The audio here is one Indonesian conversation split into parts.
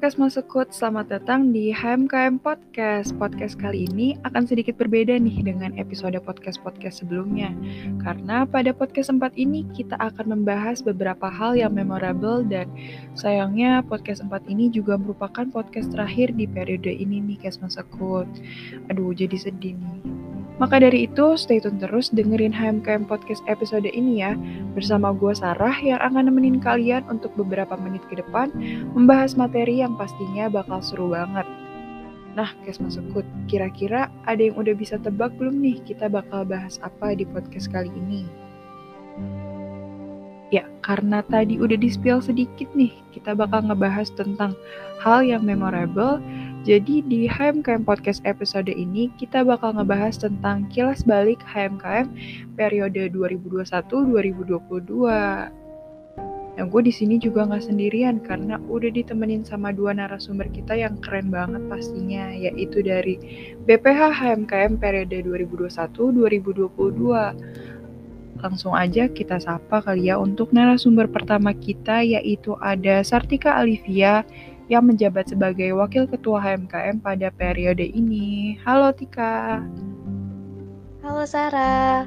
Kesma Sekut, selamat datang di HMKM Podcast. Podcast kali ini akan sedikit berbeda nih dengan episode podcast-podcast sebelumnya. Karena pada podcast sempat ini kita akan membahas beberapa hal yang memorable dan sayangnya podcast sempat ini juga merupakan podcast terakhir di periode ini nih Kesma Sekut. Aduh, jadi sedih nih. Maka dari itu, stay tune terus dengerin HMKM Podcast episode ini ya, bersama gue Sarah yang akan nemenin kalian untuk beberapa menit ke depan membahas materi yang pastinya bakal seru banget. Nah, guys masukut, kira-kira ada yang udah bisa tebak belum nih kita bakal bahas apa di podcast kali ini? Ya, karena tadi udah di-spill sedikit nih, kita bakal ngebahas tentang hal yang memorable jadi di HMKM Podcast episode ini kita bakal ngebahas tentang kilas balik HMKM periode 2021-2022. Yang gue di sini juga nggak sendirian karena udah ditemenin sama dua narasumber kita yang keren banget pastinya, yaitu dari BPH HMKM periode 2021-2022. Langsung aja kita sapa kali ya untuk narasumber pertama kita yaitu ada Sartika Alivia yang menjabat sebagai Wakil Ketua HMKM pada periode ini. Halo Tika. Halo Sarah.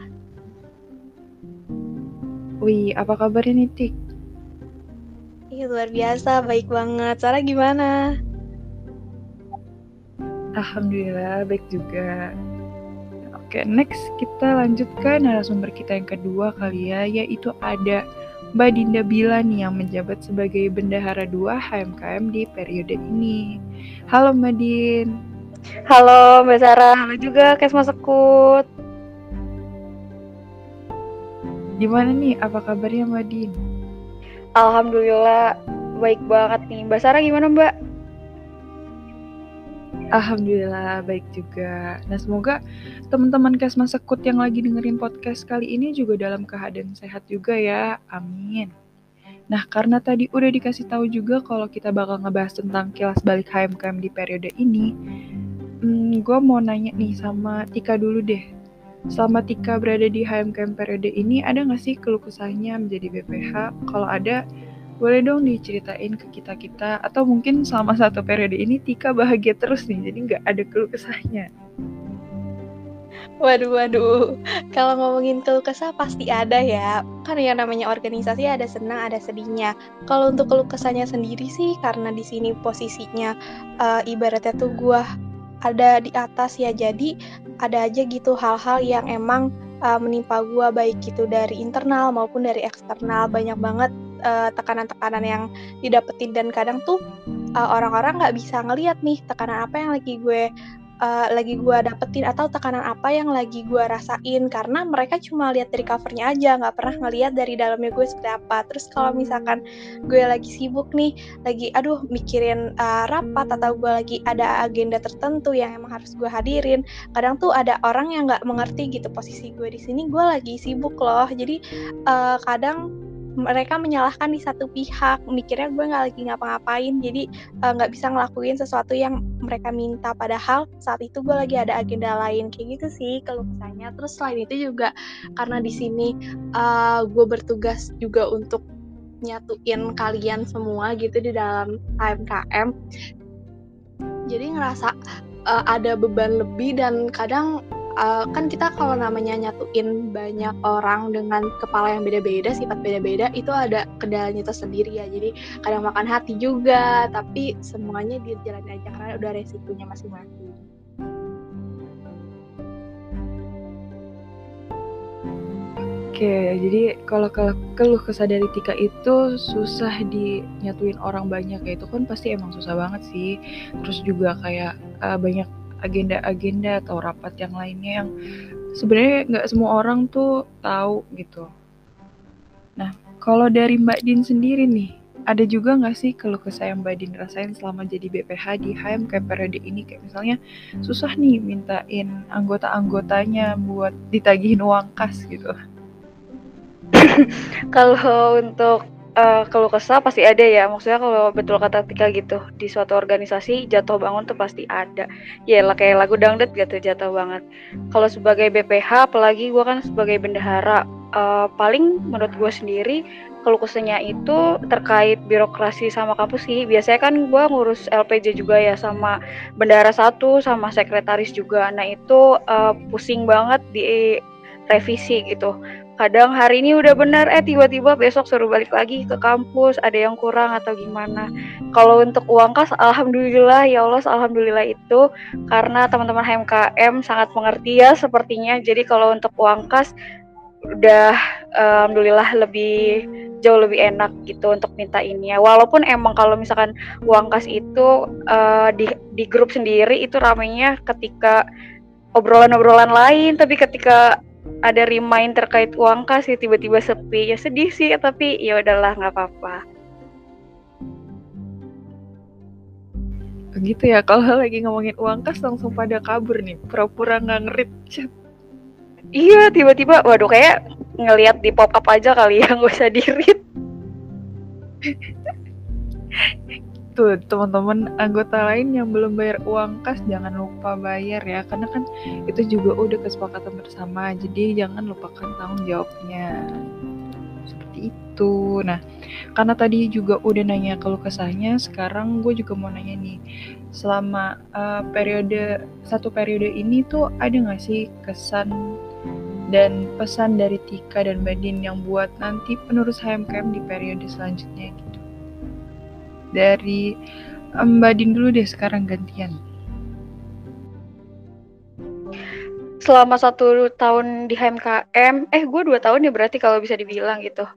Wih, apa kabarnya nih Tik? Iya luar biasa, baik banget. Sarah gimana? Alhamdulillah, baik juga. Oke, next kita lanjutkan narasumber kita yang kedua kali ya, yaitu ada Mbak Dinda Bilan yang menjabat sebagai Bendahara 2 HMKM di periode ini. Halo Mbak Din. Halo Mbak Sarah, halo juga Kesma Sekut. Gimana nih, apa kabarnya Mbak Din? Alhamdulillah, baik banget nih. Mbak Sarah gimana Mbak? Alhamdulillah baik juga. Nah semoga teman-teman Kesma Sekut yang lagi dengerin podcast kali ini juga dalam keadaan sehat juga ya. Amin. Nah karena tadi udah dikasih tahu juga kalau kita bakal ngebahas tentang kilas balik HMKM di periode ini, hmm, gue mau nanya nih sama Tika dulu deh. Selama Tika berada di HMKM periode ini, ada nggak sih keluh kesahnya menjadi BPH? Kalau ada, boleh dong diceritain ke kita-kita atau mungkin selama satu periode ini Tika bahagia terus nih jadi nggak ada keluh kesahnya Waduh, waduh. Kalau ngomongin keluh kesah pasti ada ya. Kan yang namanya organisasi ada senang, ada sedihnya. Kalau untuk keluh kesahnya sendiri sih, karena di sini posisinya uh, ibaratnya tuh gue ada di atas ya. Jadi ada aja gitu hal-hal yang emang uh, menimpa gue baik gitu dari internal maupun dari eksternal. Banyak banget uh, tekanan-tekanan yang didapetin. Dan kadang tuh uh, orang-orang nggak bisa ngeliat nih tekanan apa yang lagi gue uh, lagi gue dapetin atau tekanan apa yang lagi gue rasain. Karena mereka cuma lihat dari covernya aja nggak pernah ngeliat dari dalamnya gue seperti apa. Terus kalau misalkan gue lagi sibuk nih lagi aduh mikirin uh, rapat atau gue lagi ada agenda tertentu yang emang harus gue hadirin kadang tuh ada orang yang nggak mengerti gitu posisi gue di sini. Gue lagi sibuk loh. Jadi uh, kadang mereka menyalahkan di satu pihak. Mikirnya gue nggak lagi ngapa-ngapain jadi eh, nggak uh, bisa ngelakuin sesuatu yang mereka minta. Padahal saat itu gue lagi ada agenda lain. Kayak gitu sih kalau misalnya terus selain itu juga karena di sini uh, gue bertugas juga untuk nyatuin kalian semua gitu di dalam AMKM jadi ngerasa uh, ada beban lebih dan kadang uh, kan kita kalau namanya nyatuin banyak orang dengan kepala yang beda-beda, sifat beda-beda, itu ada kendalanya tersendiri ya. Jadi kadang makan hati juga, tapi semuanya jalan aja karena udah resikonya masing-masing. Oke, jadi kalau keluh kesah dari Tika itu susah dinyatuin orang banyak ya itu kan pasti emang susah banget sih. Terus juga kayak uh, banyak agenda-agenda atau rapat yang lainnya yang sebenarnya nggak semua orang tuh tahu gitu. Nah, kalau dari Mbak Din sendiri nih, ada juga nggak sih kalau kesah yang Mbak Din rasain selama jadi BPH di HMK periode ini? Kayak misalnya susah nih mintain anggota-anggotanya buat ditagihin uang kas gitu. kalau untuk uh, keluh kesah pasti ada ya maksudnya kalau betul kata Tika gitu di suatu organisasi jatuh bangun tuh pasti ada ya kayak lagu dangdut gitu jatuh banget kalau sebagai BPH apalagi gue kan sebagai bendahara uh, paling menurut gue sendiri keluh kesahnya itu terkait birokrasi sama kampus sih. Biasanya kan gue ngurus LPJ juga ya sama bendara satu sama sekretaris juga. Nah itu uh, pusing banget di revisi gitu. Kadang hari ini udah benar, eh tiba-tiba besok suruh balik lagi ke kampus, ada yang kurang atau gimana. Kalau untuk uang kas, alhamdulillah ya Allah, alhamdulillah itu karena teman-teman HMKM sangat mengerti ya sepertinya. Jadi kalau untuk uang kas udah alhamdulillah lebih jauh lebih enak gitu untuk minta ini ya walaupun emang kalau misalkan uang kas itu uh, di di grup sendiri itu ramenya ketika obrolan-obrolan lain tapi ketika ada remind terkait uang kas ya tiba-tiba sepi. Ya sedih sih tapi ya udahlah nggak apa-apa. Gitu ya kalau lagi ngomongin uang kas langsung pada kabur nih. Pura-pura nggak ngerit chat iya tiba-tiba waduh kayak ngelihat di pop up aja kali ya nggak usah dirit tuh teman-teman anggota lain yang belum bayar uang kas jangan lupa bayar ya karena kan itu juga udah kesepakatan bersama jadi jangan lupakan tanggung jawabnya. Seperti itu. Nah karena tadi juga udah nanya kalau kesahnya sekarang gue juga mau nanya nih selama uh, periode satu periode ini tuh ada nggak sih kesan dan pesan dari Tika dan Badin yang buat nanti penerus HMKM di periode selanjutnya. Dari Mbak Din dulu deh sekarang gantian. Selama satu tahun di HMKM, eh gue dua tahun ya berarti kalau bisa dibilang gitu.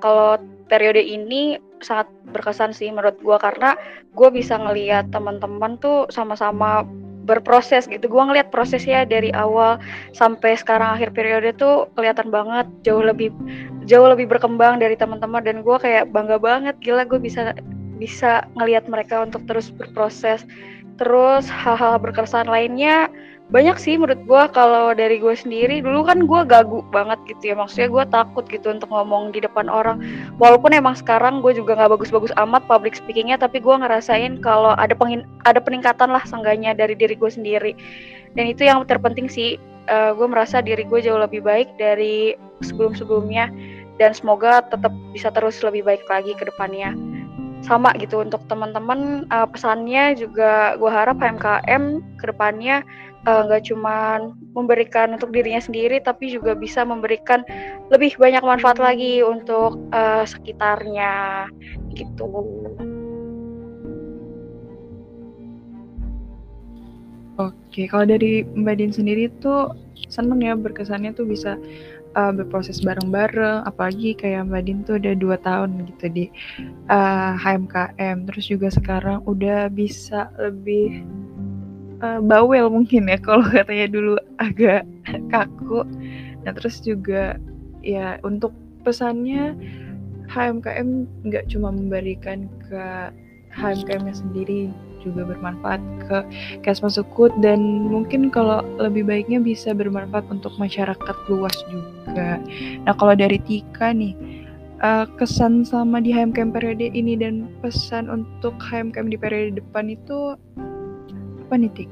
Kalau periode ini sangat berkesan sih menurut gue karena gue bisa ngeliat teman-teman tuh sama-sama berproses gitu. Gue ngeliat prosesnya dari awal sampai sekarang akhir periode tuh kelihatan banget jauh lebih jauh lebih berkembang dari teman-teman dan gue kayak bangga banget gila gue bisa bisa ngelihat mereka untuk terus berproses. Terus hal-hal berkesan lainnya banyak sih menurut gue kalau dari gue sendiri dulu kan gue gagu banget gitu ya. Maksudnya gue takut gitu untuk ngomong di depan orang. Walaupun emang sekarang gue juga nggak bagus-bagus amat public speakingnya tapi gue ngerasain kalau ada pengin ada peningkatan lah seenggaknya dari diri gue sendiri. Dan itu yang terpenting sih. Uh, gue merasa diri gue jauh lebih baik dari sebelum-sebelumnya. Dan semoga tetap bisa terus lebih baik lagi ke depannya sama gitu untuk teman-teman uh, pesannya juga gue harap HMKM ke depannya Eh, nggak uh, cuma memberikan untuk dirinya sendiri tapi juga bisa memberikan lebih banyak manfaat lagi untuk uh, sekitarnya gitu. Oke, kalau dari Mbak Din sendiri tuh seneng ya berkesannya tuh bisa uh, berproses bareng-bareng, apalagi kayak Mbak Din tuh udah dua tahun gitu di uh, HMKM, terus juga sekarang udah bisa lebih uh, bawel mungkin ya kalau katanya dulu agak kaku. Nah terus juga ya untuk pesannya HMKM nggak cuma memberikan ke HMKM-nya sendiri juga bermanfaat ke Kesma Sukut dan mungkin kalau lebih baiknya bisa bermanfaat untuk masyarakat luas juga. Nah kalau dari Tika nih uh, kesan sama di HMKM periode ini dan pesan untuk HMKM di periode depan itu apa nih Tik?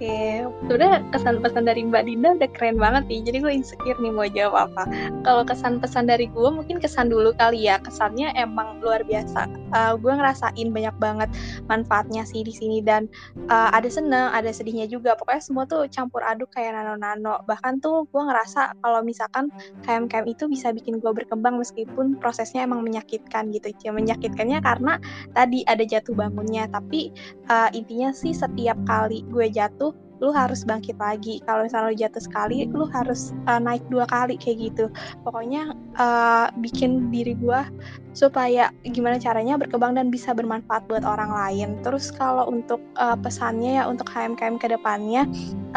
Oke, udah kesan pesan dari Mbak Dinda udah keren banget nih. Jadi gue insecure nih mau jawab apa. Kalau kesan pesan dari gue mungkin kesan dulu kali ya. Kesannya emang luar biasa. Uh, gue ngerasain banyak banget manfaatnya sih di sini dan uh, ada seneng, ada sedihnya juga. Pokoknya semua tuh campur aduk kayak nano-nano. Bahkan tuh gue ngerasa kalau misalkan KM-KM itu bisa bikin gue berkembang meskipun prosesnya emang menyakitkan gitu. Ya menyakitkannya karena tadi ada jatuh bangunnya. Tapi uh, intinya sih setiap kali gue jatuh lu harus bangkit lagi kalau misalnya lu jatuh sekali lu harus uh, naik dua kali kayak gitu pokoknya uh, bikin diri gua supaya gimana caranya berkembang dan bisa bermanfaat buat orang lain. Terus kalau untuk uh, pesannya ya untuk HMKM ke depannya,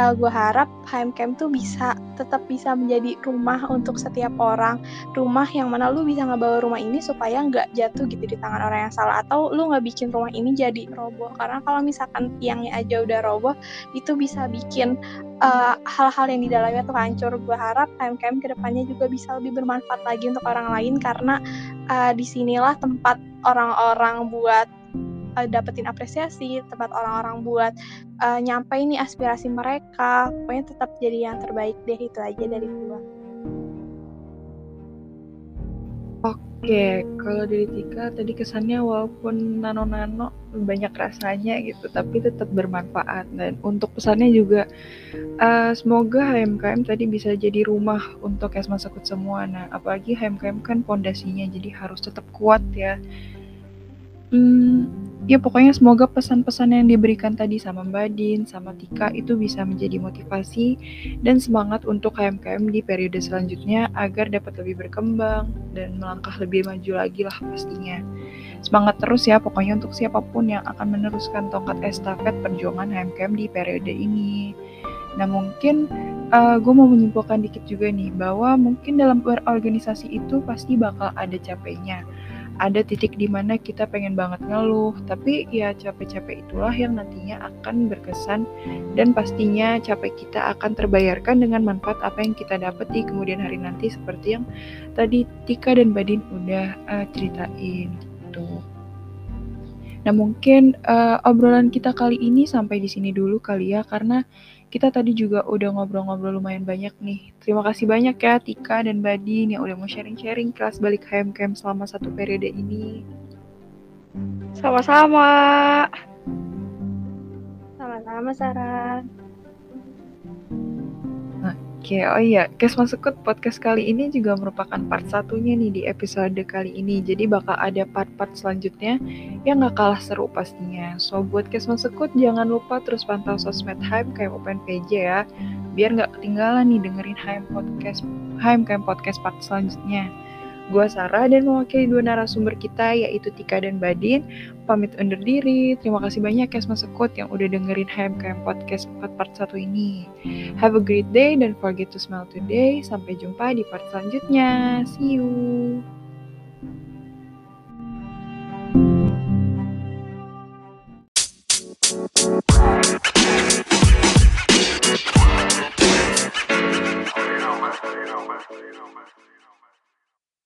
uh, gue harap HMKM tuh bisa tetap bisa menjadi rumah untuk setiap orang. Rumah yang mana lu bisa ngebawa rumah ini supaya nggak jatuh gitu di tangan orang yang salah atau lu nggak bikin rumah ini jadi roboh. Karena kalau misalkan tiangnya aja udah roboh, itu bisa bikin eh, hal-hal yang di dalamnya tuh hancur. Gue harap HMKM ke depannya juga bisa lebih bermanfaat lagi untuk orang lain karena uh, di sinilah tempat orang-orang buat uh, dapetin apresiasi, tempat orang-orang buat uh, nyampe ini aspirasi mereka. Pokoknya tetap jadi yang terbaik deh itu aja dari gue. Oke, kalau dari Tika tadi kesannya walaupun nano-nano banyak rasanya gitu, tapi tetap bermanfaat dan untuk pesannya juga uh, semoga HMKM tadi bisa jadi rumah untuk Esma Sekut semua. Nah, apalagi HMKM kan pondasinya jadi harus tetap kuat ya. Hmm, ya pokoknya semoga pesan-pesan yang diberikan tadi sama Mbak Din, sama Tika itu bisa menjadi motivasi dan semangat untuk KMKM di periode selanjutnya agar dapat lebih berkembang dan melangkah lebih maju lagi lah pastinya. Semangat terus ya pokoknya untuk siapa pun yang akan meneruskan tongkat estafet perjuangan HMKM di periode ini. Nah mungkin uh, gue mau menyimpulkan dikit juga nih bahwa mungkin dalam berorganisasi itu pasti bakal ada capeknya ada titik di mana kita pengen banget ngeluh, tapi ya capek-capek itulah yang nantinya akan berkesan dan pastinya capek kita akan terbayarkan dengan manfaat apa yang kita dapat di kemudian hari nanti seperti yang tadi Tika dan Badin udah uh, ceritain gitu. Nah mungkin uh, obrolan kita kali ini sampai di sini dulu kali ya karena kita tadi juga udah ngobrol-ngobrol lumayan banyak nih. Terima kasih banyak ya Tika dan Badin yang udah mau sharing-sharing kelas balik HMKM selama satu periode ini. Sama-sama. Sama-sama Sarah. Oke, oh iya, Kes Masukut podcast kali ini juga merupakan part satunya nih di episode kali ini. Jadi bakal ada part-part selanjutnya yang gak kalah seru pastinya. So, buat Kes Masukut jangan lupa terus pantau sosmed kayak Open PJ ya. Biar gak ketinggalan nih dengerin Hype Podcast, Hype kayak Podcast part selanjutnya. Gue Sarah dan mewakili dua narasumber kita yaitu Tika dan Badin. Pamit undur diri. Terima kasih banyak ya Sekut yang udah dengerin HMKM Podcast part part 1 ini. Have a great day dan forget to smile today. Sampai jumpa di part selanjutnya. See you.